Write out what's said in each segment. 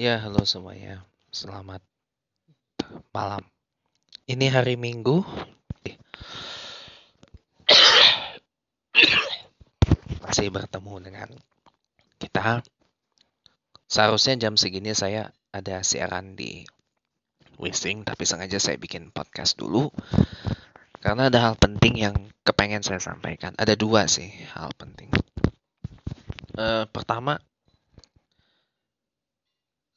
Ya, halo semuanya. Selamat malam. Ini hari Minggu. Masih bertemu dengan kita. Seharusnya jam segini saya ada siaran di Wisting, tapi sengaja saya bikin podcast dulu. Karena ada hal penting yang kepengen saya sampaikan. Ada dua sih hal penting. Uh, pertama,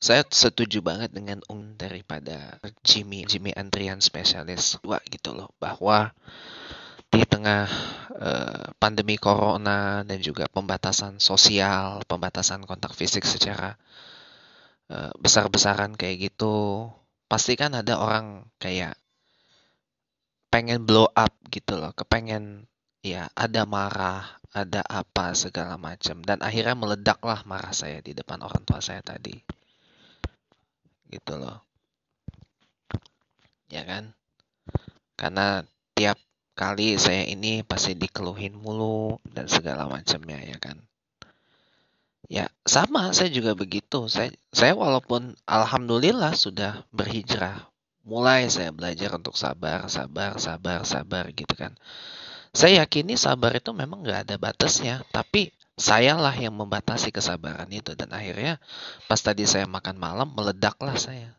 saya setuju banget dengan um daripada Jimmy Jimmy antrian spesialis dua gitu loh. Bahwa di tengah uh, pandemi corona dan juga pembatasan sosial pembatasan kontak fisik secara uh, besar-besaran kayak gitu pasti kan ada orang kayak pengen blow up gitu loh. Kepengen ya ada marah ada apa segala macam. Dan akhirnya meledaklah marah saya di depan orang tua saya tadi gitu loh. Ya kan? Karena tiap kali saya ini pasti dikeluhin mulu dan segala macamnya ya kan? Ya sama saya juga begitu. Saya saya walaupun alhamdulillah sudah berhijrah mulai saya belajar untuk sabar sabar sabar sabar gitu kan. Saya yakini sabar itu memang nggak ada batasnya tapi sayalah yang membatasi kesabaran itu. Dan akhirnya pas tadi saya makan malam meledaklah saya.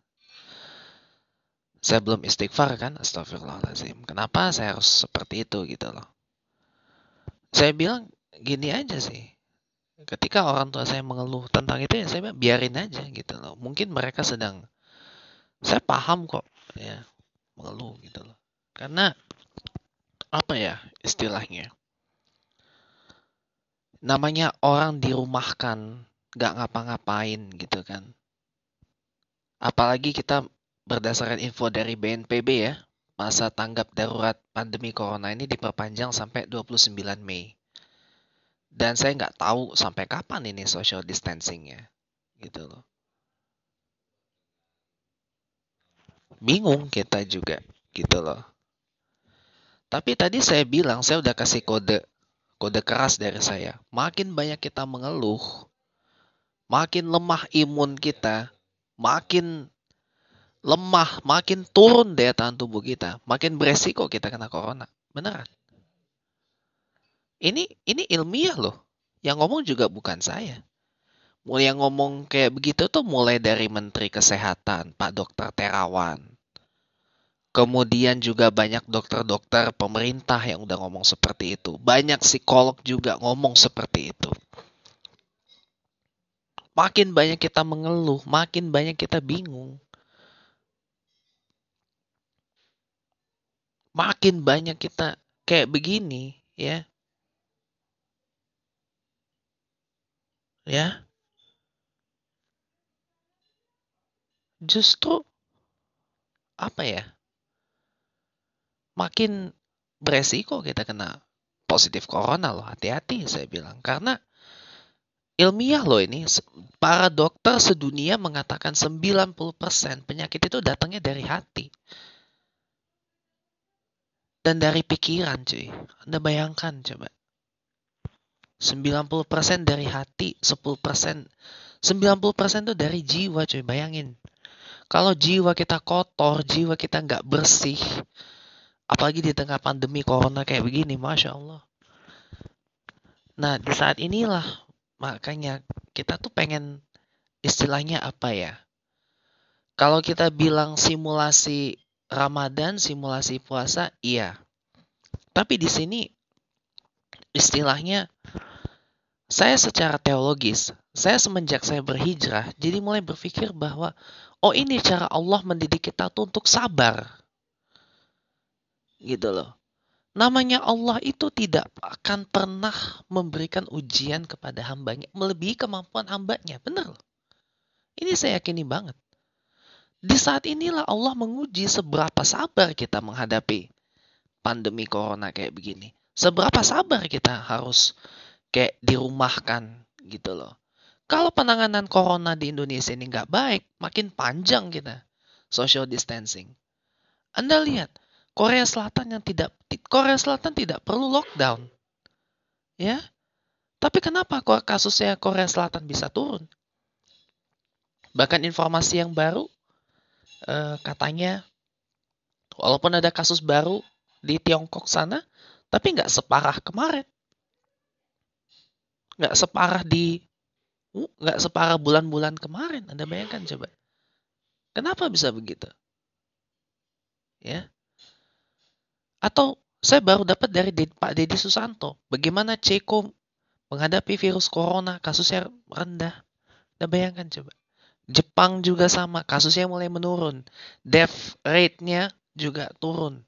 Saya belum istighfar kan? Astagfirullahaladzim kenapa saya harus seperti itu gitu loh? Saya bilang gini aja sih. Ketika orang tua saya mengeluh tentang itu ya saya biarin aja gitu loh. Mungkin mereka sedang saya paham kok ya mengeluh gitu loh. Karena apa ya istilahnya namanya orang dirumahkan, gak ngapa-ngapain gitu kan. Apalagi kita berdasarkan info dari BNPB ya, masa tanggap darurat pandemi corona ini diperpanjang sampai 29 Mei. Dan saya nggak tahu sampai kapan ini social distancingnya, gitu loh. Bingung kita juga, gitu loh. Tapi tadi saya bilang, saya udah kasih kode kode keras dari saya. Makin banyak kita mengeluh, makin lemah imun kita, makin lemah, makin turun daya tahan tubuh kita, makin beresiko kita kena corona. Beneran. Ini ini ilmiah loh. Yang ngomong juga bukan saya. Mulai yang ngomong kayak begitu tuh mulai dari Menteri Kesehatan, Pak Dokter Terawan, Kemudian juga banyak dokter-dokter pemerintah yang udah ngomong seperti itu. Banyak psikolog juga ngomong seperti itu. Makin banyak kita mengeluh, makin banyak kita bingung. Makin banyak kita kayak begini, ya. Ya. Justru apa ya? Makin beresiko kita kena positif corona loh. Hati-hati saya bilang. Karena ilmiah loh ini. Para dokter sedunia mengatakan 90% penyakit itu datangnya dari hati. Dan dari pikiran cuy. Anda bayangkan coba. 90% dari hati, 10% 90% itu dari jiwa cuy, bayangin. Kalau jiwa kita kotor, jiwa kita nggak bersih, Apalagi di tengah pandemi corona kayak begini, Masya Allah. Nah, di saat inilah makanya kita tuh pengen istilahnya apa ya? Kalau kita bilang simulasi Ramadan, simulasi puasa, iya. Tapi di sini istilahnya saya secara teologis, saya semenjak saya berhijrah, jadi mulai berpikir bahwa oh ini cara Allah mendidik kita tuh untuk sabar gitu loh. Namanya Allah itu tidak akan pernah memberikan ujian kepada hambanya melebihi kemampuan hambanya. Benar loh. Ini saya yakini banget. Di saat inilah Allah menguji seberapa sabar kita menghadapi pandemi corona kayak begini. Seberapa sabar kita harus kayak dirumahkan gitu loh. Kalau penanganan corona di Indonesia ini nggak baik, makin panjang kita social distancing. Anda lihat, Korea Selatan yang tidak Korea Selatan tidak perlu lockdown. Ya. Tapi kenapa kasusnya Korea Selatan bisa turun? Bahkan informasi yang baru eh, katanya walaupun ada kasus baru di Tiongkok sana, tapi nggak separah kemarin. Nggak separah di nggak separah bulan-bulan kemarin. Anda bayangkan coba. Kenapa bisa begitu? Ya. Atau saya baru dapat dari Pak Deddy Susanto, bagaimana Ceko menghadapi virus corona kasusnya rendah. Anda bayangkan coba. Jepang juga sama, kasusnya mulai menurun. Death rate-nya juga turun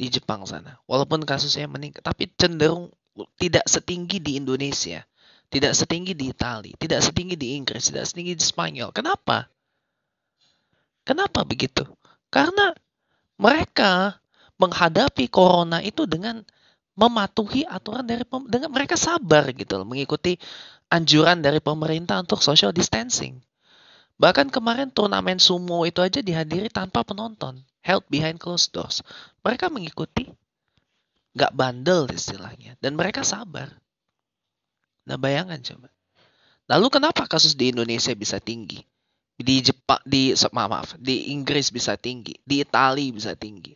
di Jepang sana. Walaupun kasusnya meningkat, tapi cenderung tidak setinggi di Indonesia. Tidak setinggi di Italia, tidak setinggi di Inggris, tidak setinggi di Spanyol. Kenapa? Kenapa begitu? Karena mereka menghadapi corona itu dengan mematuhi aturan dari dengan mereka sabar gitu loh, mengikuti anjuran dari pemerintah untuk social distancing. Bahkan kemarin turnamen sumo itu aja dihadiri tanpa penonton, held behind closed doors. Mereka mengikuti, nggak bandel istilahnya, dan mereka sabar. Nah bayangkan coba. Lalu kenapa kasus di Indonesia bisa tinggi? Di Jepang, di maaf, di Inggris bisa tinggi, di Italia bisa tinggi,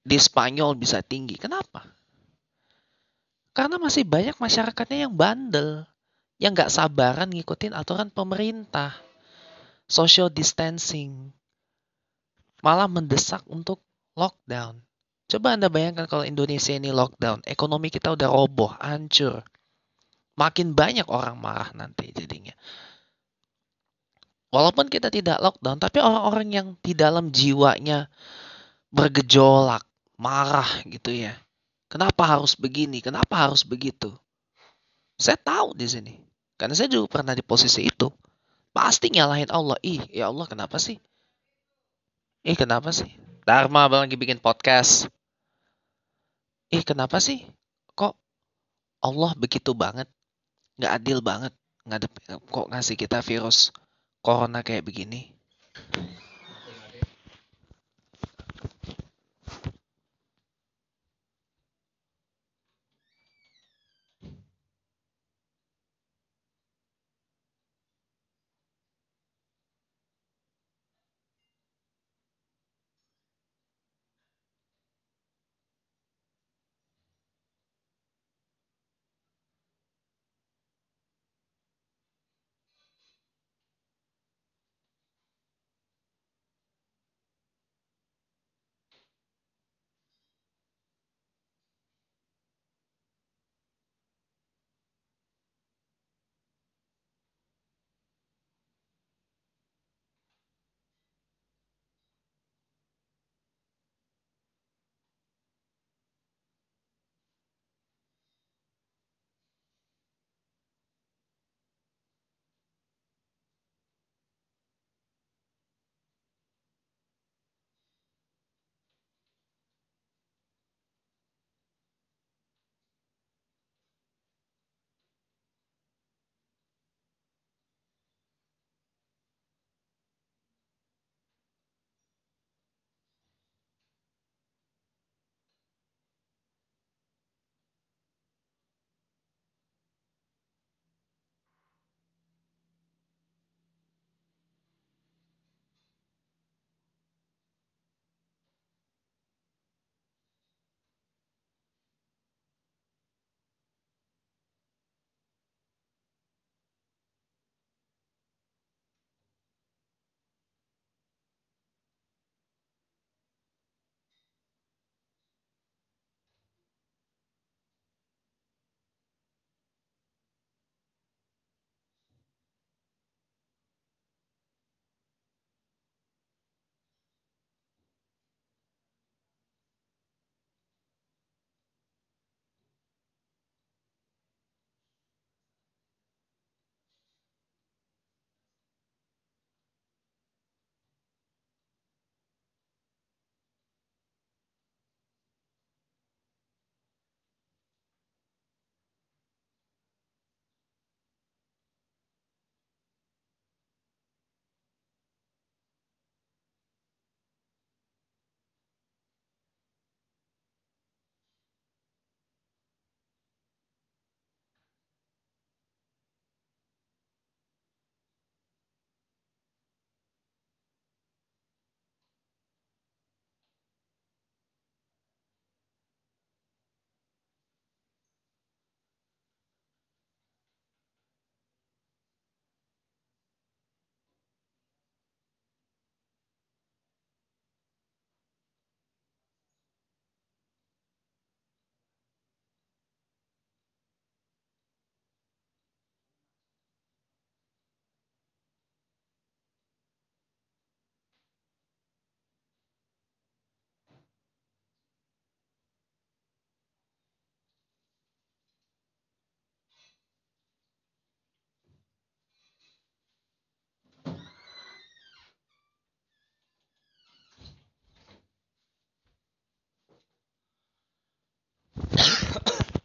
di Spanyol bisa tinggi. Kenapa? Karena masih banyak masyarakatnya yang bandel yang nggak sabaran ngikutin aturan pemerintah. Social distancing. Malah mendesak untuk lockdown. Coba Anda bayangkan kalau Indonesia ini lockdown, ekonomi kita udah roboh, hancur. Makin banyak orang marah nanti jadinya. Walaupun kita tidak lockdown, tapi orang-orang yang di dalam jiwanya bergejolak, marah gitu ya. Kenapa harus begini? Kenapa harus begitu? Saya tahu di sini. Karena saya juga pernah di posisi itu. Pasti nyalahin Allah. Ih, ya Allah kenapa sih? Ih, kenapa sih? Dharma lagi bikin podcast. Ih, kenapa sih? Kok Allah begitu banget? Nggak adil banget. Ngadep, kok ngasih kita virus corona kayak begini?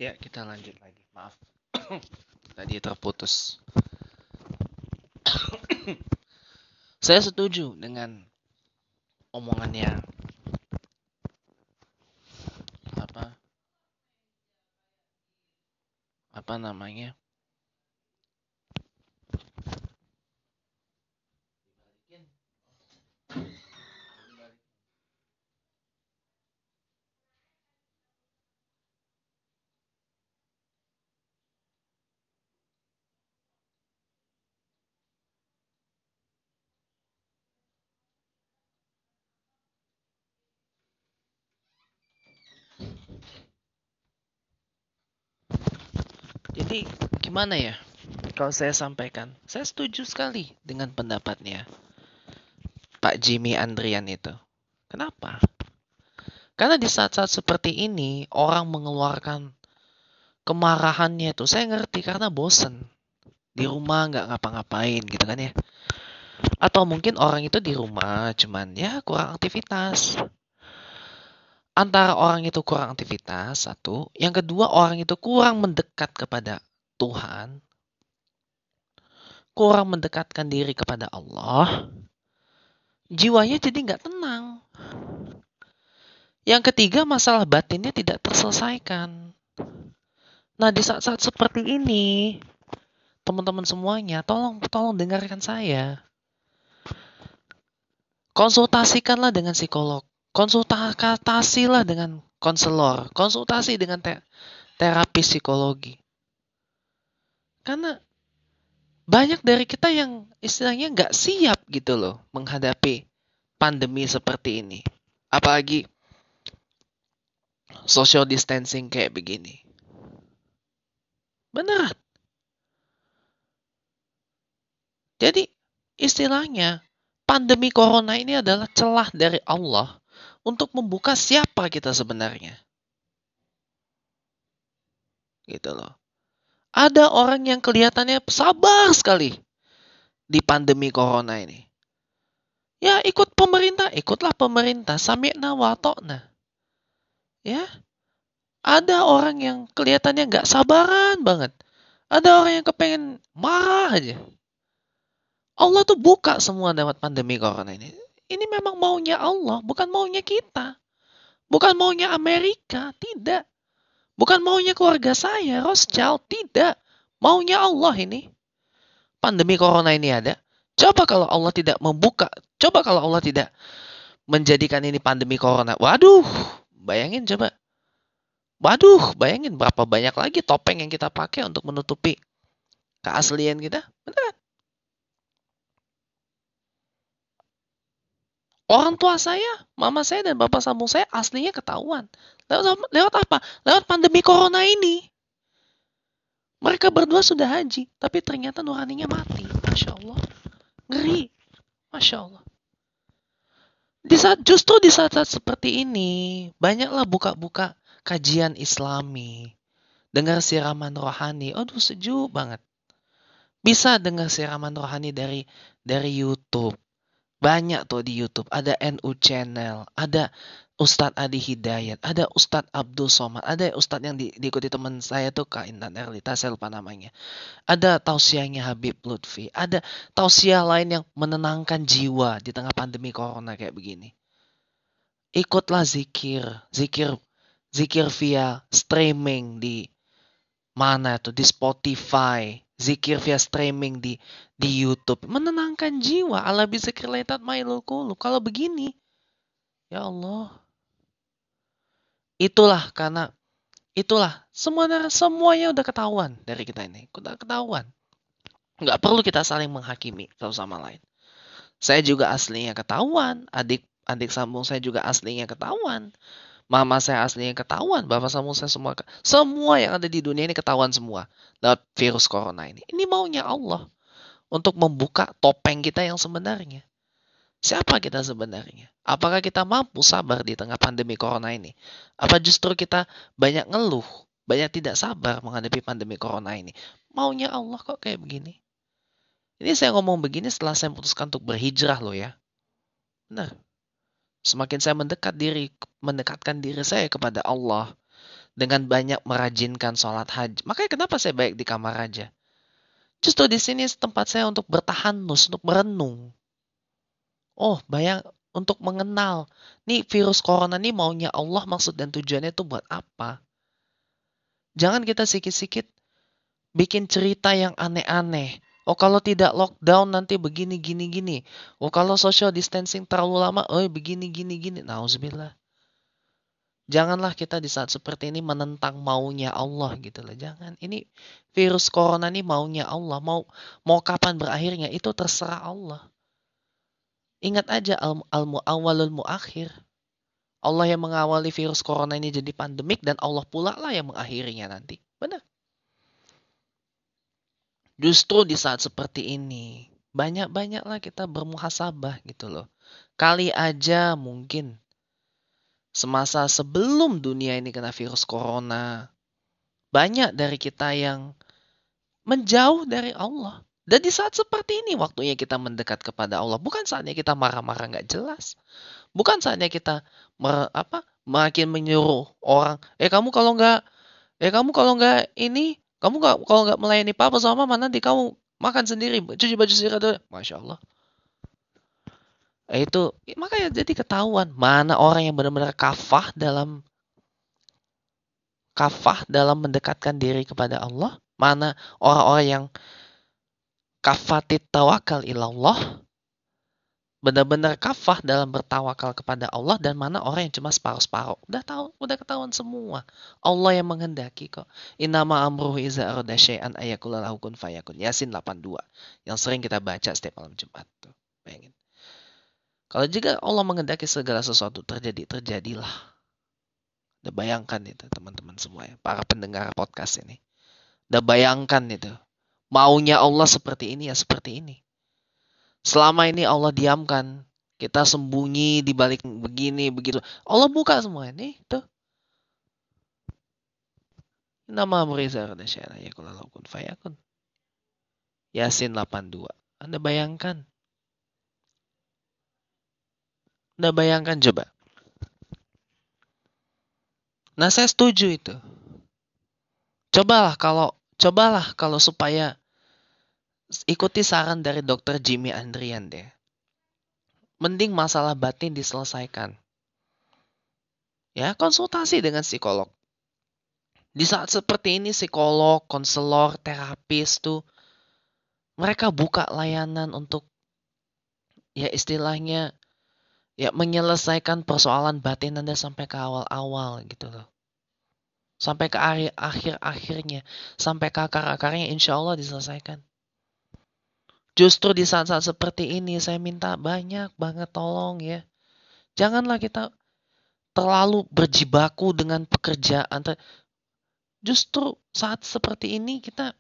Ya, kita lanjut lagi. Maaf. Tadi terputus. Saya setuju dengan omongannya apa apa namanya Gimana ya? Kalau saya sampaikan, saya setuju sekali dengan pendapatnya Pak Jimmy Andrian itu. Kenapa? Karena di saat-saat seperti ini orang mengeluarkan kemarahannya itu saya ngerti karena bosen di rumah nggak ngapa-ngapain gitu kan ya. Atau mungkin orang itu di rumah cuman ya kurang aktivitas antara orang itu kurang aktivitas satu, yang kedua orang itu kurang mendekat kepada Tuhan, kurang mendekatkan diri kepada Allah, jiwanya jadi nggak tenang. Yang ketiga masalah batinnya tidak terselesaikan. Nah di saat-saat seperti ini, teman-teman semuanya, tolong tolong dengarkan saya. Konsultasikanlah dengan psikolog konsultasilah dengan konselor, konsultasi dengan te terapi psikologi. Karena banyak dari kita yang istilahnya nggak siap gitu loh menghadapi pandemi seperti ini. Apalagi social distancing kayak begini. Beneran. Jadi istilahnya pandemi corona ini adalah celah dari Allah untuk membuka siapa kita sebenarnya. Gitu loh. Ada orang yang kelihatannya sabar sekali di pandemi corona ini. Ya ikut pemerintah, ikutlah pemerintah. Sami'na wa ta'na. Ya. Ada orang yang kelihatannya nggak sabaran banget. Ada orang yang kepengen marah aja. Allah tuh buka semua lewat pandemi corona ini. Ini memang maunya Allah, bukan maunya kita. Bukan maunya Amerika, tidak. Bukan maunya keluarga saya, Rothschild, tidak. Maunya Allah ini. Pandemi corona ini ada. Coba kalau Allah tidak membuka, coba kalau Allah tidak menjadikan ini pandemi corona. Waduh, bayangin coba. Waduh, bayangin berapa banyak lagi topeng yang kita pakai untuk menutupi keaslian kita. Benar. Orang tua saya, mama saya dan bapak sambung saya aslinya ketahuan. Lewat, lewat apa? Lewat pandemi corona ini. Mereka berdua sudah haji, tapi ternyata nuraninya mati. Masya Allah. Ngeri. Masya Allah. Di saat, justru di saat-saat seperti ini, banyaklah buka-buka kajian islami. Dengar siraman rohani. Aduh, sejuk banget. Bisa dengar siraman rohani dari dari YouTube banyak tuh di YouTube. Ada NU Channel, ada Ustadz Adi Hidayat, ada Ustadz Abdul Somad, ada Ustadz yang di, diikuti teman saya tuh Kak Intan Erlita, saya lupa namanya. Ada tausiahnya Habib Lutfi, ada tausiah lain yang menenangkan jiwa di tengah pandemi corona kayak begini. Ikutlah zikir, zikir, zikir via streaming di mana tuh di Spotify, zikir via streaming di di YouTube. Menenangkan jiwa. Ala bisa kelihatan mailul qulub kalau begini ya Allah. Itulah karena itulah semuanya semuanya udah ketahuan dari kita ini. Udah ketahuan. Nggak perlu kita saling menghakimi satu sama lain. Saya juga aslinya ketahuan. Adik adik sambung saya juga aslinya ketahuan Mama saya aslinya ketahuan, bapak sama saya semua semua yang ada di dunia ini ketahuan semua lewat virus corona ini. Ini maunya Allah untuk membuka topeng kita yang sebenarnya. Siapa kita sebenarnya? Apakah kita mampu sabar di tengah pandemi corona ini? Apa justru kita banyak ngeluh, banyak tidak sabar menghadapi pandemi corona ini? Maunya Allah kok kayak begini? Ini saya ngomong begini setelah saya memutuskan untuk berhijrah loh ya. Benar. Semakin saya mendekat diri, mendekatkan diri saya kepada Allah, dengan banyak merajinkan sholat haji. Makanya kenapa saya baik di kamar aja? Justru di sini tempat saya untuk bertahanus, untuk merenung. Oh, bayang untuk mengenal. Nih virus corona ini maunya Allah maksud dan tujuannya itu buat apa? Jangan kita sikit-sikit bikin cerita yang aneh-aneh. Oh kalau tidak lockdown nanti begini gini gini. Oh kalau social distancing terlalu lama, oh begini gini gini. Nauzubillah. Janganlah kita di saat seperti ini menentang maunya Allah gitu loh. Jangan. Ini virus corona ini maunya Allah. Mau mau kapan berakhirnya itu terserah Allah. Ingat aja al, al muakhir. Allah yang mengawali virus corona ini jadi pandemik dan Allah pula lah yang mengakhirinya nanti. Benar. Justru di saat seperti ini, banyak-banyaklah kita bermuhasabah gitu loh. Kali aja mungkin semasa sebelum dunia ini kena virus corona, banyak dari kita yang menjauh dari Allah. Dan di saat seperti ini waktunya kita mendekat kepada Allah. Bukan saatnya kita marah-marah nggak jelas. Bukan saatnya kita mer, apa makin menyuruh orang. Eh kamu kalau nggak, eh kamu kalau nggak ini, kamu nggak kalau nggak melayani papa sama mama nanti kamu makan sendiri, cuci baju sendiri. Masya Allah. Itu makanya jadi ketahuan mana orang yang benar-benar kafah dalam kafah dalam mendekatkan diri kepada Allah, mana orang-orang yang kafatit tawakal ilallah, benar-benar kafah dalam bertawakal kepada Allah dan mana orang yang cuma separuh-separuh. Udah tahu, udah ketahuan semua. Allah yang menghendaki kok. Inama amruhu iza arada syai'an ayakula kun fayakun. Yasin 82. Yang sering kita baca setiap malam Jumat tuh. Bayangin. Kalau juga Allah mengendaki segala sesuatu terjadi, terjadilah. Udah bayangkan itu teman-teman semua ya, para pendengar podcast ini. Udah bayangkan itu. Maunya Allah seperti ini ya seperti ini. Selama ini Allah diamkan, kita sembunyi di balik begini begitu. Allah buka semua ini tuh. Nama Muriza Radasyara ya kun fayakun. Yasin 82. Anda bayangkan Anda bayangkan coba. Nah, saya setuju itu. Cobalah kalau cobalah kalau supaya ikuti saran dari dokter Jimmy Andrian deh. Mending masalah batin diselesaikan. Ya, konsultasi dengan psikolog. Di saat seperti ini psikolog, konselor, terapis tuh mereka buka layanan untuk ya istilahnya ya menyelesaikan persoalan batin Anda sampai ke awal-awal gitu loh. Sampai ke akhir-akhirnya, sampai ke akar-akarnya insya Allah diselesaikan. Justru di saat-saat seperti ini saya minta banyak banget tolong ya. Janganlah kita terlalu berjibaku dengan pekerjaan. Justru saat seperti ini kita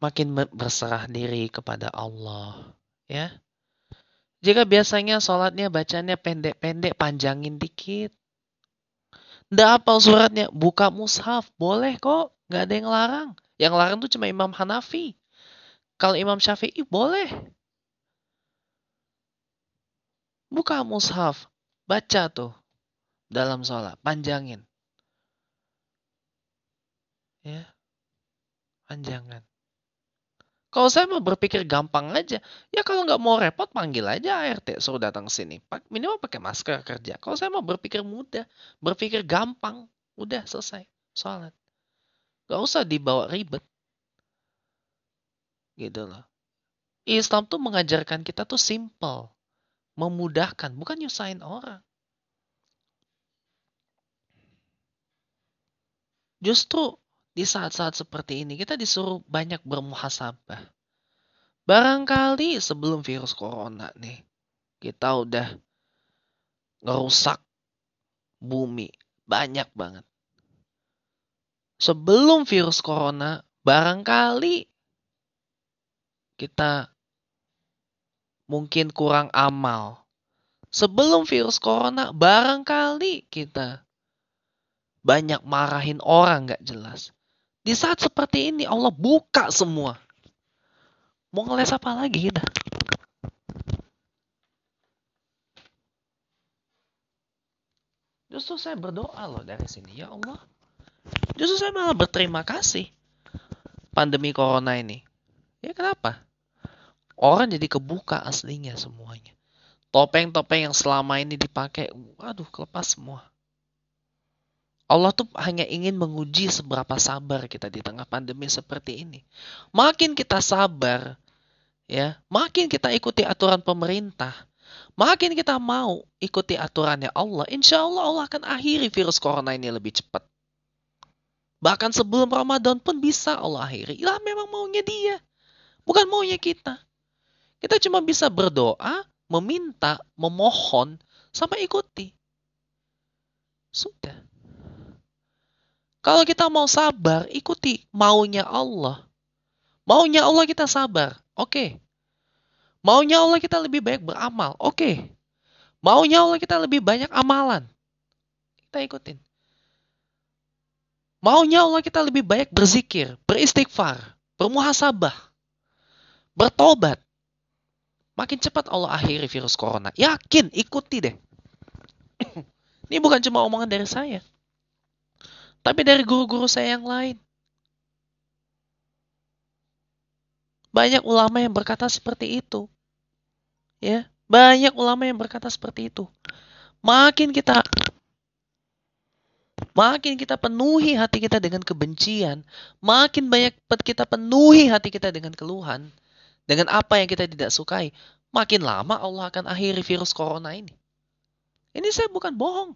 makin berserah diri kepada Allah ya jika biasanya sholatnya bacanya pendek-pendek, panjangin dikit. Nggak apa suratnya, buka mushaf. Boleh kok, nggak ada yang larang. Yang larang tuh cuma Imam Hanafi. Kalau Imam Syafi'i boleh. Buka mushaf, baca tuh dalam sholat, panjangin. Ya, panjangan. Kalau saya mau berpikir gampang aja, ya kalau nggak mau repot panggil aja ART suruh datang sini. Minimal pakai masker kerja. Kalau saya mau berpikir mudah, berpikir gampang, udah selesai sholat. Gak usah dibawa ribet. Gitu loh. Islam tuh mengajarkan kita tuh simple. Memudahkan, bukan nyusahin orang. Justru di saat-saat seperti ini kita disuruh banyak bermuhasabah. Barangkali sebelum virus corona nih, kita udah ngerusak bumi banyak banget. Sebelum virus corona, barangkali kita mungkin kurang amal. Sebelum virus corona, barangkali kita banyak marahin orang gak jelas. Di saat seperti ini Allah buka semua. Mau ngeles apa lagi kita? Justru saya berdoa loh dari sini. Ya Allah, Justru saya malah berterima kasih pandemi corona ini. Ya kenapa? Orang jadi kebuka aslinya semuanya. Topeng-topeng yang selama ini dipakai, waduh, kelepas semua. Allah tuh hanya ingin menguji seberapa sabar kita di tengah pandemi seperti ini. Makin kita sabar, ya, makin kita ikuti aturan pemerintah, makin kita mau ikuti aturannya Allah, insya Allah Allah akan akhiri virus corona ini lebih cepat. Bahkan sebelum Ramadan pun bisa Allah akhiri. Lah memang maunya dia, bukan maunya kita. Kita cuma bisa berdoa, meminta, memohon, sama ikuti. Sudah. Kalau kita mau sabar, ikuti maunya Allah. Maunya Allah kita sabar. Oke. Okay. Maunya Allah kita lebih baik beramal. Oke. Okay. Maunya Allah kita lebih banyak amalan. Kita ikutin. Maunya Allah kita lebih banyak berzikir, beristighfar, bermuhasabah, bertobat. Makin cepat Allah akhiri virus corona. Yakin, ikuti deh. Ini bukan cuma omongan dari saya. Tapi dari guru-guru saya yang lain. Banyak ulama yang berkata seperti itu. Ya, banyak ulama yang berkata seperti itu. Makin kita makin kita penuhi hati kita dengan kebencian, makin banyak kita penuhi hati kita dengan keluhan, dengan apa yang kita tidak sukai, makin lama Allah akan akhiri virus corona ini. Ini saya bukan bohong.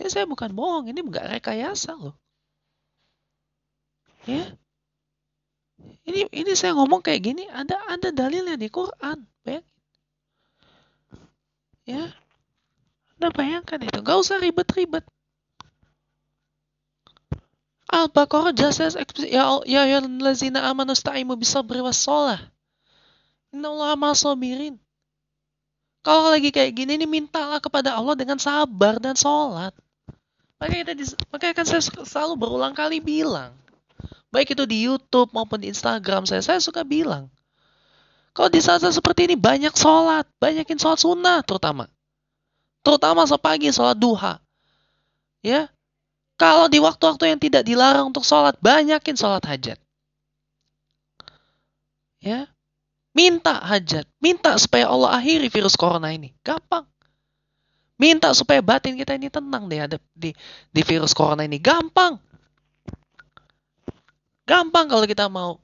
Ini saya bukan bohong, ini enggak rekayasa loh. Ya. Ini ini saya ngomong kayak gini, ada ada dalilnya di Quran, bayangin. Ya. Anda bayangkan itu, nggak usah ribet-ribet. Al-Baqarah jelas ya ya ya lazina amanu sta'imu bisabri wassalah. Inna Allah sabirin. Kalau lagi kayak gini ini mintalah kepada Allah dengan sabar dan sholat. Makanya, kita, makanya kan saya selalu berulang kali bilang. Baik itu di Youtube maupun di Instagram saya, saya suka bilang. Kalau di saat-saat seperti ini banyak sholat, banyakin sholat sunnah terutama. Terutama sepagi sholat duha. Ya, kalau di waktu-waktu yang tidak dilarang untuk sholat, banyakin sholat hajat. Ya, minta hajat, minta supaya Allah akhiri virus corona ini. Gampang. Minta supaya batin kita ini tenang deh ada di, di virus corona ini. Gampang. Gampang kalau kita mau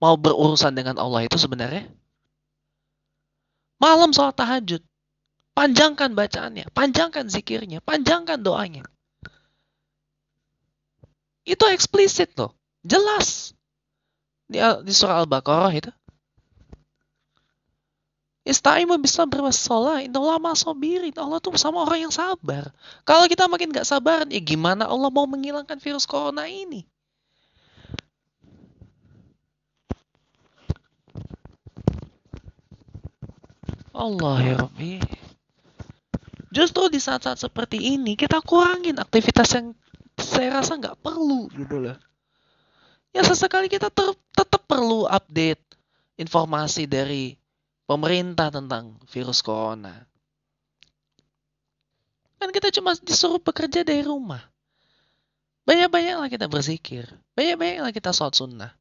mau berurusan dengan Allah itu sebenarnya. Malam sholat tahajud. Panjangkan bacaannya, panjangkan zikirnya, panjangkan doanya. Itu eksplisit loh. Jelas. Di, di surah Al-Baqarah itu. Istaimu bisa bermasalah. Inna Allah masobirin. Allah tuh sama orang yang sabar. Kalau kita makin gak sabar, ya gimana Allah mau menghilangkan virus corona ini? Allah ya Rabbi. Justru di saat-saat seperti ini kita kurangin aktivitas yang saya rasa nggak perlu gitu loh. Ya sesekali kita tetap perlu update informasi dari pemerintah tentang virus corona. Kan kita cuma disuruh bekerja dari rumah. Banyak-banyaklah kita berzikir. Banyak-banyaklah kita sholat sunnah.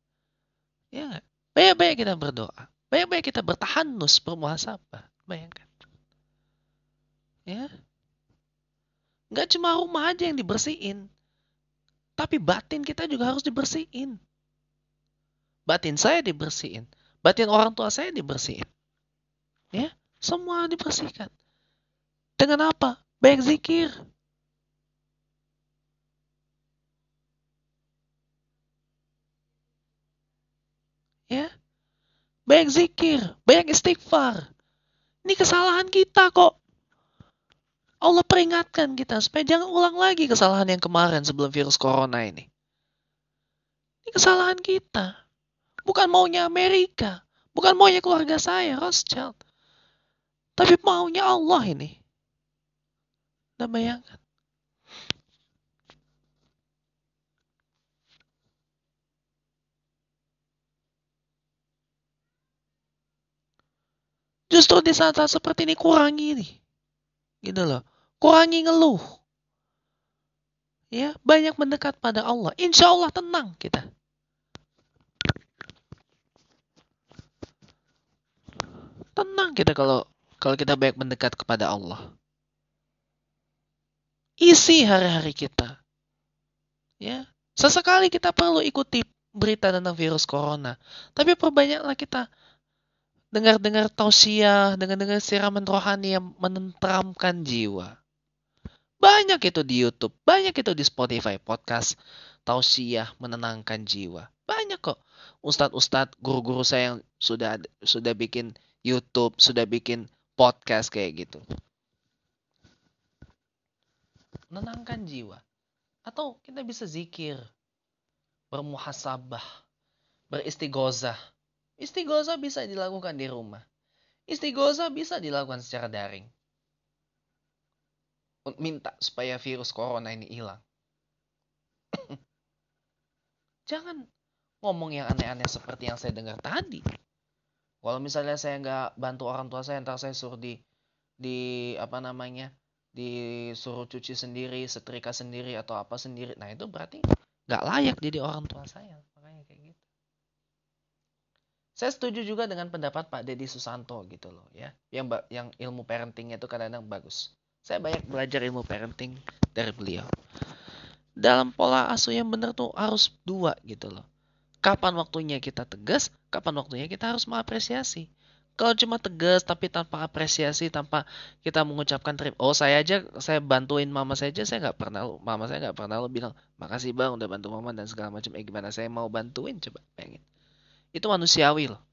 Ya Banyak-banyak kita berdoa. Banyak-banyak kita bertahanus, bermuhasabah. Bayangkan. Ya. Nggak cuma rumah aja yang dibersihin. Tapi batin kita juga harus dibersihin. Batin saya dibersihin. Batin orang tua saya dibersihin. Ya, semua dibersihkan. Dengan apa? Baik zikir. Ya. Baik zikir, banyak istighfar. Ini kesalahan kita kok. Allah peringatkan kita supaya jangan ulang lagi kesalahan yang kemarin sebelum virus corona ini. Ini kesalahan kita. Bukan maunya Amerika. Bukan maunya keluarga saya, Rothschild. Tapi maunya Allah ini. Dan bayangkan. Justru di saat-saat seperti ini kurangi nih. Gitu loh. Kurangi ngeluh. Ya, banyak mendekat pada Allah. Insya Allah tenang kita. Tenang kita kalau kalau kita banyak mendekat kepada Allah. Isi hari-hari kita. Ya, sesekali kita perlu ikuti berita tentang virus corona. Tapi perbanyaklah kita dengar-dengar tausiah, dengar-dengar siraman rohani yang menenteramkan jiwa. Banyak itu di YouTube, banyak itu di Spotify, podcast tausiah menenangkan jiwa. Banyak kok ustadz-ustadz, guru-guru saya yang sudah sudah bikin YouTube, sudah bikin podcast kayak gitu menenangkan jiwa. Atau kita bisa zikir, bermuhasabah, beristigozah. Istigozah bisa dilakukan di rumah. Istigozah bisa dilakukan secara daring. Minta supaya virus corona ini hilang. Jangan ngomong yang aneh-aneh seperti yang saya dengar tadi. Kalau misalnya saya nggak bantu orang tua saya, ntar saya suruh di di apa namanya disuruh cuci sendiri, setrika sendiri atau apa sendiri. Nah itu berarti nggak layak jadi orang tua saya. Makanya kayak gitu. Saya setuju juga dengan pendapat Pak Deddy Susanto gitu loh ya. Yang yang ilmu parentingnya itu kadang-kadang bagus. Saya banyak belajar ilmu parenting dari beliau. Dalam pola asuh yang benar tuh harus dua gitu loh. Kapan waktunya kita tegas, kapan waktunya kita harus mengapresiasi. Kalau cuma tegas tapi tanpa apresiasi, tanpa kita mengucapkan terima, oh saya aja saya bantuin mama saya aja saya nggak pernah mama saya nggak pernah lo bilang makasih bang udah bantu mama dan segala macam. Eh gimana saya mau bantuin coba pengen. Itu manusiawi loh.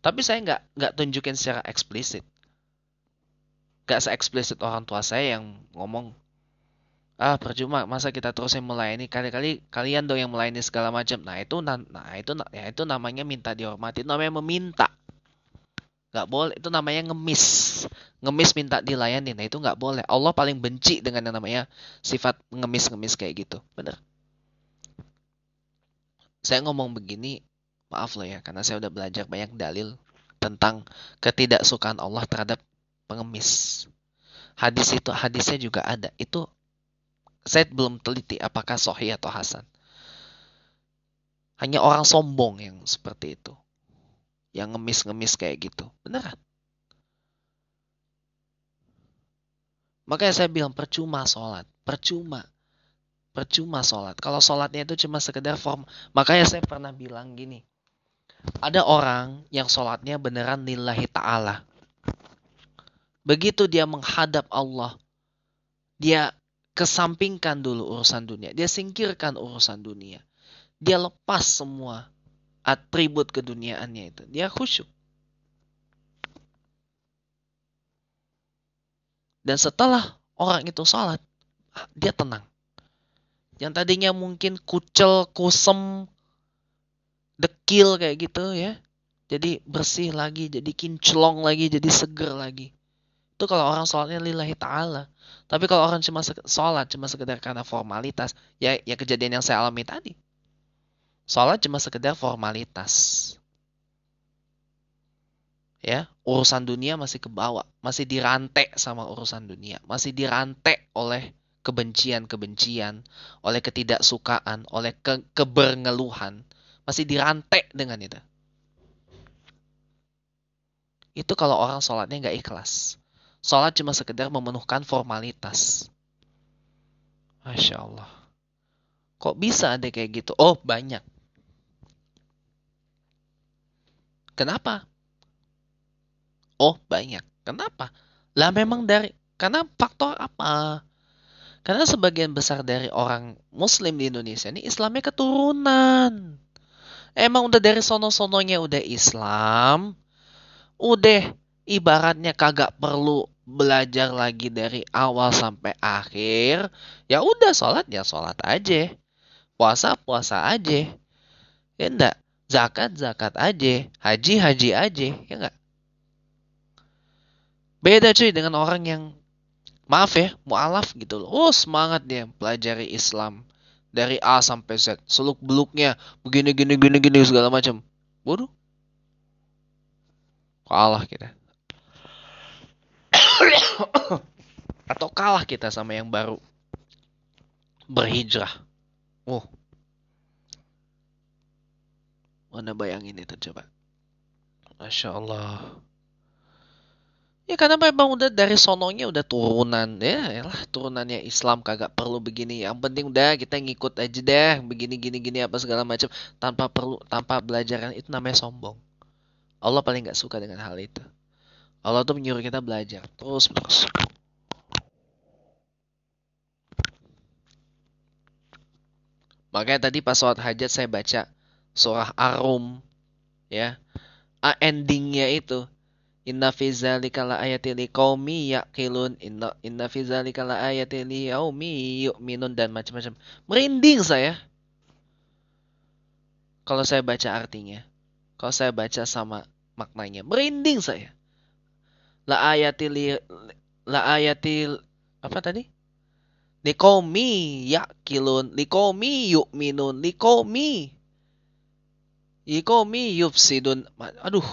Tapi saya nggak nggak tunjukin secara eksplisit. Gak se eksplisit orang tua saya yang ngomong ah percuma masa kita terus yang melayani. Kali-kali kalian dong yang melayani segala macam. Nah itu nah itu ya itu namanya minta dihormati namanya meminta. Nggak boleh itu namanya ngemis. Ngemis minta dilayani nah itu nggak boleh. Allah paling benci dengan yang namanya sifat ngemis-ngemis kayak gitu. Bener? Saya ngomong begini maaf loh ya karena saya udah belajar banyak dalil tentang ketidaksukaan Allah terhadap pengemis hadis itu hadisnya juga ada itu saya belum teliti apakah sahih atau hasan hanya orang sombong yang seperti itu yang ngemis-ngemis kayak gitu. Beneran. Makanya saya bilang percuma sholat. Percuma. Percuma sholat. Kalau sholatnya itu cuma sekedar form. Makanya saya pernah bilang gini. Ada orang yang sholatnya beneran lillahi ta'ala. Begitu dia menghadap Allah. Dia kesampingkan dulu urusan dunia. Dia singkirkan urusan dunia. Dia lepas semua atribut keduniaannya itu. Dia khusyuk. Dan setelah orang itu sholat, dia tenang. Yang tadinya mungkin kucel, kusem, dekil kayak gitu ya. Jadi bersih lagi, jadi kinclong lagi, jadi seger lagi. Itu kalau orang sholatnya lillahi ta'ala. Tapi kalau orang cuma sholat, cuma sekedar karena formalitas, ya ya kejadian yang saya alami tadi. Sholat cuma sekedar formalitas. Ya, urusan dunia masih ke bawah, masih dirantai sama urusan dunia, masih dirantai oleh kebencian-kebencian, oleh ketidaksukaan, oleh ke masih dirantai dengan itu. Itu kalau orang sholatnya nggak ikhlas. Sholat cuma sekedar memenuhkan formalitas. Masya Allah. Kok bisa ada kayak gitu? Oh banyak. Kenapa? Oh, banyak. Kenapa? Lah memang dari karena faktor apa? Karena sebagian besar dari orang muslim di Indonesia ini Islamnya keturunan. Emang udah dari sono-sononya udah Islam. Udah ibaratnya kagak perlu belajar lagi dari awal sampai akhir. Ya udah sholat ya sholat aja. Puasa puasa aja. Ya enggak zakat zakat aja, haji haji aja, ya enggak? Beda cuy dengan orang yang maaf ya, mualaf gitu loh. Oh, semangat dia pelajari Islam dari A sampai Z, seluk beluknya begini gini gini gini segala macam. Bodoh. Kalah kita. Atau kalah kita sama yang baru berhijrah. Oh. Mana bayangin itu coba. Masya Allah. Ya karena memang udah dari sononya udah turunan ya, lah turunannya Islam kagak perlu begini. Yang penting udah kita ngikut aja deh begini gini gini apa segala macam tanpa perlu tanpa belajaran itu namanya sombong. Allah paling nggak suka dengan hal itu. Allah tuh menyuruh kita belajar terus terus. Makanya tadi pas sholat hajat saya baca surah Arum ya. A endingnya itu Inna fi zalika la ayati liqaumi yaqilun inna inna fi zalika la ayati liyaumi yu'minun dan macam-macam. Merinding saya. Kalau saya baca artinya. Kalau saya baca sama maknanya, merinding saya. La ayati li la ayati apa tadi? Liqaumi yaqilun, liqaumi yu'minun, liqaumi liqaumi yufsidun. Aduh,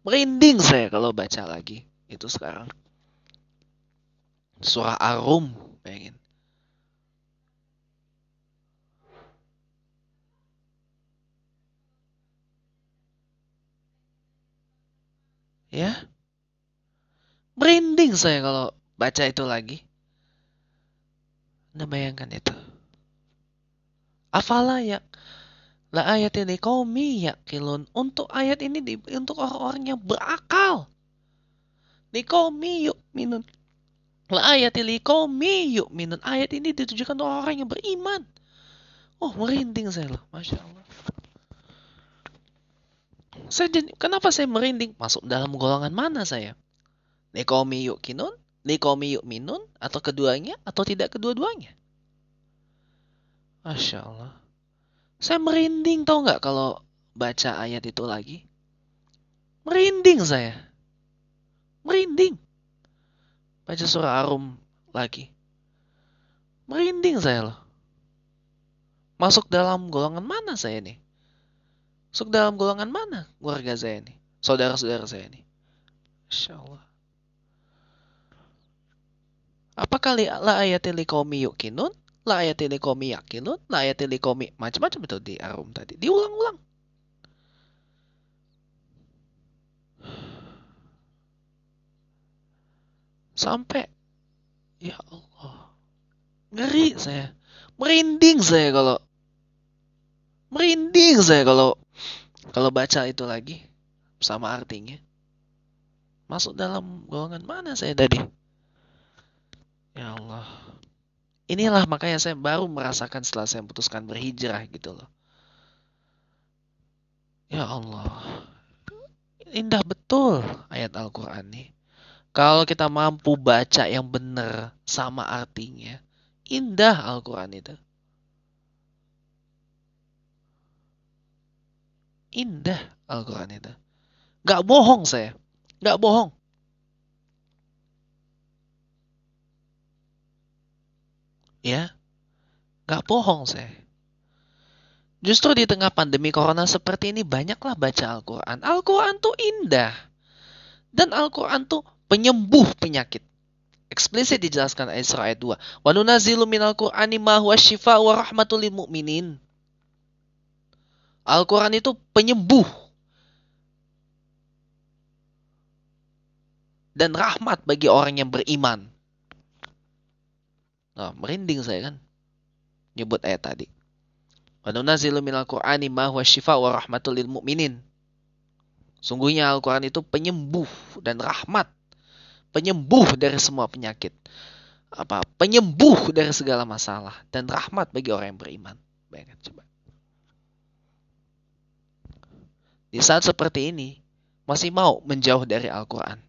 Merinding saya kalau baca lagi itu sekarang. Surah Arum, pengen. Ya. Merinding saya kalau baca itu lagi. Anda bayangkan itu. Afala ya La ayat ini kaumi yakilun. Untuk ayat ini di, untuk orang-orang yang berakal. Likomi yuk minun. La ayat ini kaumi yuk minun. Ayat ini ditujukan untuk orang yang beriman. Oh merinding saya loh. Masya Allah. Saya jadi, kenapa saya merinding? Masuk dalam golongan mana saya? Likomi yuk kinun? Likomi yuk minun? Atau keduanya? Atau tidak kedua-duanya? Masya Allah. Saya merinding tau nggak kalau baca ayat itu lagi? Merinding saya. Merinding. Baca surah Arum lagi. Merinding saya loh. Masuk dalam golongan mana saya nih? Masuk dalam golongan mana keluarga saya nih? Saudara-saudara saya nih? Insya Allah. Apa kali la ayatil liqaumi yuqinun? La ayatili komi yakinun, la ayatili komi macam-macam itu di arum tadi. Diulang-ulang. Sampai ya Allah. Ngeri saya. Merinding saya kalau merinding saya kalau kalau baca itu lagi sama artinya. Masuk dalam golongan mana saya tadi? Ya Allah. Inilah makanya saya baru merasakan setelah saya memutuskan berhijrah gitu loh. Ya Allah. Indah betul ayat Al-Quran ini. Kalau kita mampu baca yang benar sama artinya, indah Al-Quran itu. Indah Al-Quran itu. Gak bohong saya. Gak bohong. Ya, nggak bohong saya. Justru di tengah pandemi corona seperti ini banyaklah baca Al-Quran. Al-Quran tuh indah. Dan Al-Quran tuh penyembuh penyakit. Eksplisit dijelaskan ayat surah ayat 2. Wa nunazilu minal Qur'ani ma huwa syifa wa rahmatul mu'minin. Al-Quran itu penyembuh. Dan rahmat bagi orang yang beriman. Nah, merinding saya kan. Nyebut ayat tadi. Wa nunazilu minal Qur'ani ma huwa syifa wa rahmatul lil mu'minin. Sungguhnya Al-Quran itu penyembuh dan rahmat. Penyembuh dari semua penyakit. Apa? Penyembuh dari segala masalah. Dan rahmat bagi orang yang beriman. Bayangkan coba. Di saat seperti ini, masih mau menjauh dari Al-Quran.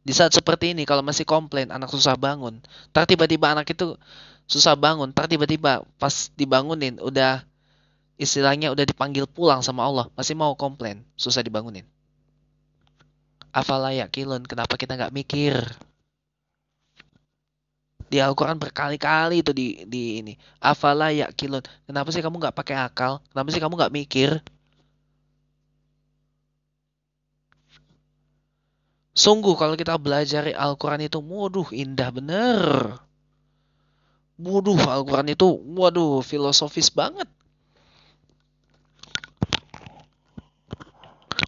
Di saat seperti ini kalau masih komplain anak susah bangun, tak tiba-tiba anak itu susah bangun, tak tiba-tiba pas dibangunin udah istilahnya udah dipanggil pulang sama Allah, masih mau komplain, susah dibangunin. Afala yakilun, kenapa kita nggak mikir? Di Al-Quran berkali-kali itu di, di ini. Afala yakilun, kenapa sih kamu nggak pakai akal? Kenapa sih kamu nggak mikir? Sungguh kalau kita belajar Al-Quran itu, waduh indah bener. Waduh, Al-Quran itu, waduh, filosofis banget.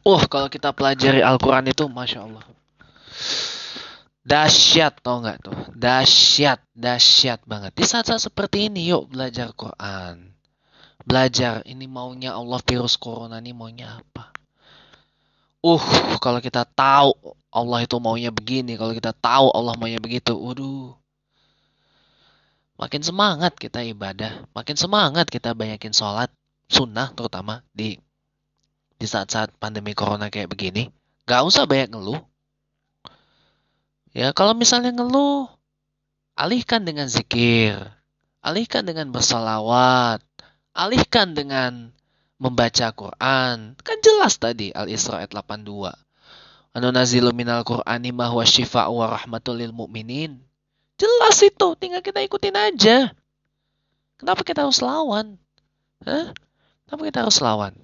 Oh, kalau kita pelajari Al-Quran itu, Masya Allah. Dahsyat, tau nggak tuh? Dahsyat, dahsyat banget. Di saat-saat seperti ini, yuk belajar Quran. Belajar, ini maunya Allah virus corona ini maunya apa? Uh, kalau kita tahu Allah itu maunya begini, kalau kita tahu Allah maunya begitu, waduh. Makin semangat kita ibadah, makin semangat kita banyakin sholat, sunnah terutama di di saat-saat pandemi corona kayak begini, gak usah banyak ngeluh. Ya, kalau misalnya ngeluh, alihkan dengan zikir, alihkan dengan bersalawat, alihkan dengan membaca Quran. Kan jelas tadi Al-Isra ayat 82. Anu nazilu minal Qur'ani ma huwa syifa'u wa rahmatul lil mu'minin. Jelas itu, tinggal kita ikutin aja. Kenapa kita harus lawan? Hah? Kenapa kita harus lawan?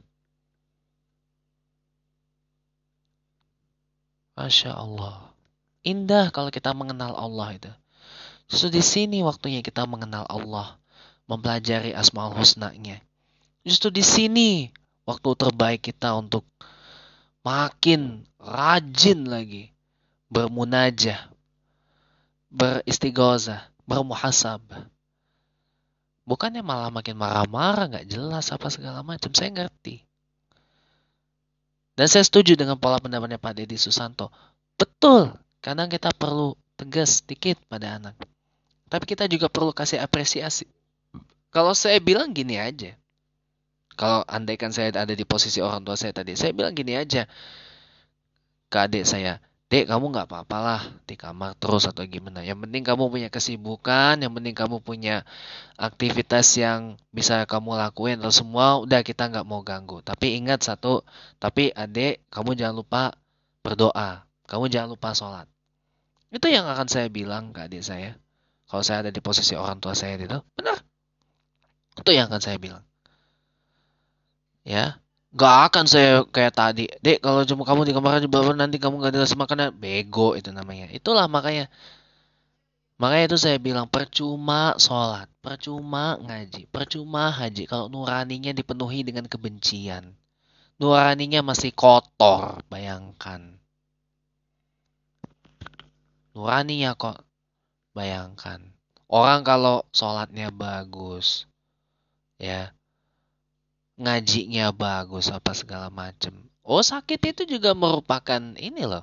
Masya Allah. Indah kalau kita mengenal Allah itu. Justru di sini waktunya kita mengenal Allah. Mempelajari asmaul husnanya. Justru di sini waktu terbaik kita untuk makin rajin lagi bermunajah, beristighosa, bermuhasab. Bukannya malah makin marah-marah, nggak jelas apa segala macam. Saya ngerti. Dan saya setuju dengan pola pendapatnya Pak Deddy Susanto. Betul, kadang kita perlu tegas sedikit pada anak. Tapi kita juga perlu kasih apresiasi. Kalau saya bilang gini aja. Kalau andaikan saya ada di posisi orang tua saya tadi, saya bilang gini aja ke adik saya, Dek, kamu nggak apa-apalah di kamar terus atau gimana. Yang penting kamu punya kesibukan, yang penting kamu punya aktivitas yang bisa kamu lakuin. Atau semua udah kita nggak mau ganggu. Tapi ingat satu, tapi adik, kamu jangan lupa berdoa. Kamu jangan lupa sholat. Itu yang akan saya bilang ke adik saya. Kalau saya ada di posisi orang tua saya itu, benar. Itu yang akan saya bilang. Ya, Gak akan saya kayak tadi. Dek, kalau cuma kamu di kamar baru nanti kamu gak dikasih makanan. Bego itu namanya. Itulah makanya. Makanya itu saya bilang percuma sholat, percuma ngaji, percuma haji. Kalau nuraninya dipenuhi dengan kebencian. Nuraninya masih kotor, bayangkan. Nuraninya kok, bayangkan. Orang kalau sholatnya bagus, ya ngajinya bagus apa segala macem. Oh sakit itu juga merupakan ini loh.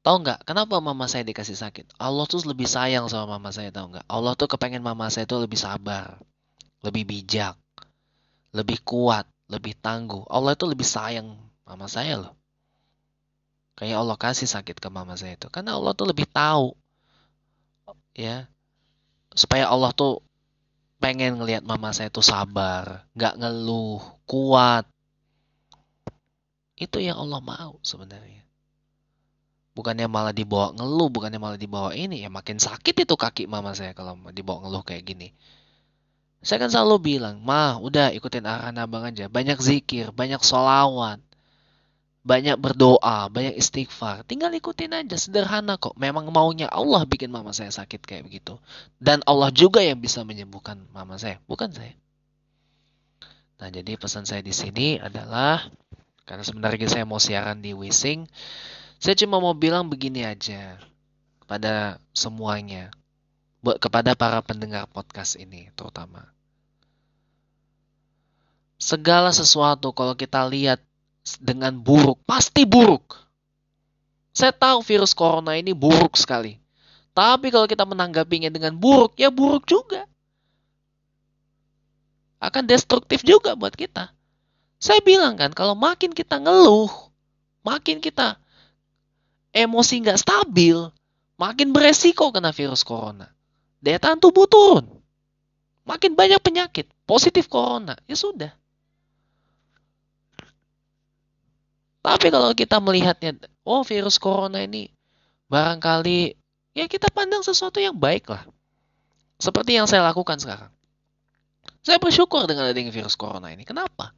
Tahu nggak kenapa mama saya dikasih sakit? Allah tuh lebih sayang sama mama saya tahu nggak? Allah tuh kepengen mama saya tuh lebih sabar, lebih bijak, lebih kuat, lebih tangguh. Allah itu lebih sayang mama saya loh. Kayak Allah kasih sakit ke mama saya itu. Karena Allah tuh lebih tahu. Ya. Supaya Allah tuh pengen ngelihat mama saya tuh sabar, nggak ngeluh, kuat. Itu yang Allah mau sebenarnya. Bukannya malah dibawa ngeluh, bukannya malah dibawa ini, ya makin sakit itu kaki mama saya kalau dibawa ngeluh kayak gini. Saya kan selalu bilang, mah udah ikutin arahan abang aja. Banyak zikir, banyak solawat banyak berdoa, banyak istighfar. Tinggal ikutin aja, sederhana kok. Memang maunya Allah bikin mama saya sakit kayak begitu. Dan Allah juga yang bisa menyembuhkan mama saya, bukan saya. Nah, jadi pesan saya di sini adalah karena sebenarnya saya mau siaran di Wising, saya cuma mau bilang begini aja kepada semuanya, buat kepada para pendengar podcast ini terutama. Segala sesuatu kalau kita lihat dengan buruk. Pasti buruk. Saya tahu virus corona ini buruk sekali. Tapi kalau kita menanggapinya dengan buruk, ya buruk juga. Akan destruktif juga buat kita. Saya bilang kan, kalau makin kita ngeluh, makin kita emosi nggak stabil, makin beresiko kena virus corona. Daya tahan tubuh turun. Makin banyak penyakit, positif corona, ya sudah. Tapi kalau kita melihatnya, oh virus corona ini barangkali ya kita pandang sesuatu yang baik lah. Seperti yang saya lakukan sekarang. Saya bersyukur dengan adanya virus corona ini. Kenapa?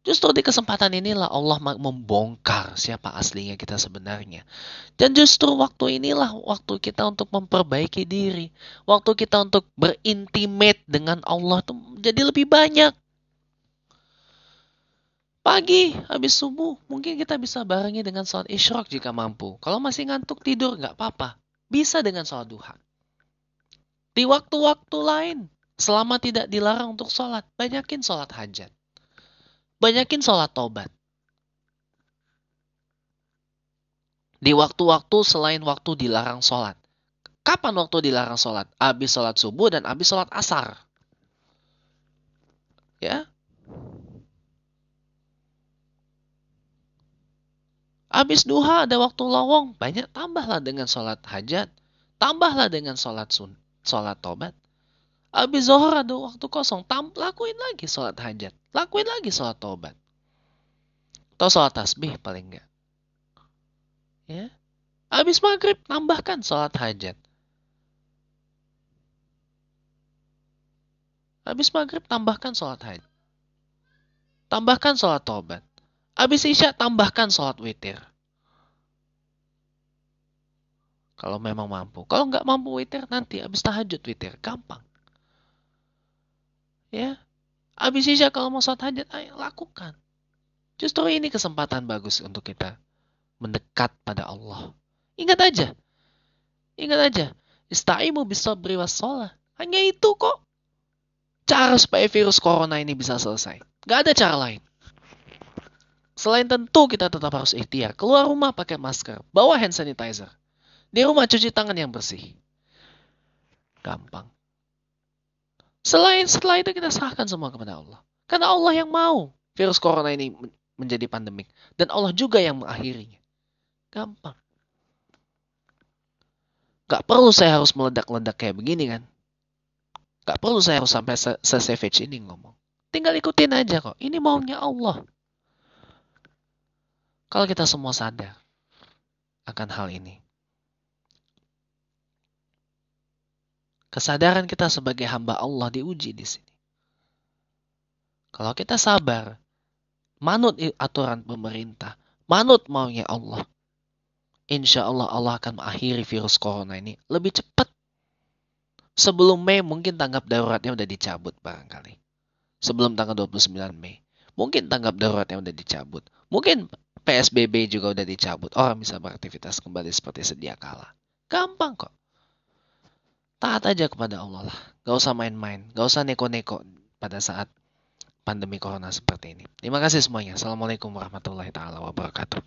Justru di kesempatan inilah Allah membongkar siapa aslinya kita sebenarnya. Dan justru waktu inilah waktu kita untuk memperbaiki diri. Waktu kita untuk berintimate dengan Allah itu jadi lebih banyak. Pagi, habis subuh, mungkin kita bisa barengi dengan sholat isyrok jika mampu. Kalau masih ngantuk tidur, nggak apa-apa. Bisa dengan sholat duha. Di waktu-waktu lain, selama tidak dilarang untuk sholat, banyakin sholat hajat banyakin sholat tobat. Di waktu-waktu selain waktu dilarang sholat. Kapan waktu dilarang sholat? Habis sholat subuh dan habis sholat asar. Ya. Habis duha ada waktu lowong. Banyak tambahlah dengan sholat hajat. Tambahlah dengan sholat sun, sholat tobat. Habis zohor ada waktu kosong, tam, lakuin lagi sholat hajat. Lakuin lagi sholat tobat. Atau sholat tasbih paling enggak. Ya. Habis maghrib, tambahkan sholat hajat. Habis maghrib, tambahkan sholat hajat. Tambahkan sholat tobat. Habis isya, tambahkan sholat witir. Kalau memang mampu. Kalau nggak mampu witir, nanti habis tahajud witir. Gampang. Ya. Habis isya kalau mau sholat hajat, ayo lakukan. Justru ini kesempatan bagus untuk kita mendekat pada Allah. Ingat aja. Ingat aja. Istaimu bisa beri sholat. Hanya itu kok. Cara supaya virus corona ini bisa selesai. Gak ada cara lain. Selain tentu kita tetap harus ikhtiar. Keluar rumah pakai masker. Bawa hand sanitizer. Di rumah cuci tangan yang bersih. Gampang. Selain setelah itu kita serahkan semua kepada Allah. Karena Allah yang mau virus corona ini menjadi pandemik. Dan Allah juga yang mengakhirinya. Gampang. Gak perlu saya harus meledak-ledak kayak begini kan. Gak perlu saya harus sampai se-savage ini ngomong. Tinggal ikutin aja kok. Ini maunya Allah. Kalau kita semua sadar akan hal ini. Kesadaran kita sebagai hamba Allah diuji di sini. Kalau kita sabar, manut aturan pemerintah, manut maunya Allah, insya Allah Allah akan mengakhiri virus corona ini lebih cepat. Sebelum Mei mungkin tanggap daruratnya udah dicabut barangkali. Sebelum tanggal 29 Mei. Mungkin tanggap daruratnya udah dicabut. Mungkin PSBB juga udah dicabut. Orang bisa beraktivitas kembali seperti sedia kala. Gampang kok. Taat aja kepada Allah lah. Gak usah main-main. Gak usah neko-neko pada saat pandemi corona seperti ini. Terima kasih semuanya. Assalamualaikum warahmatullahi taala wabarakatuh.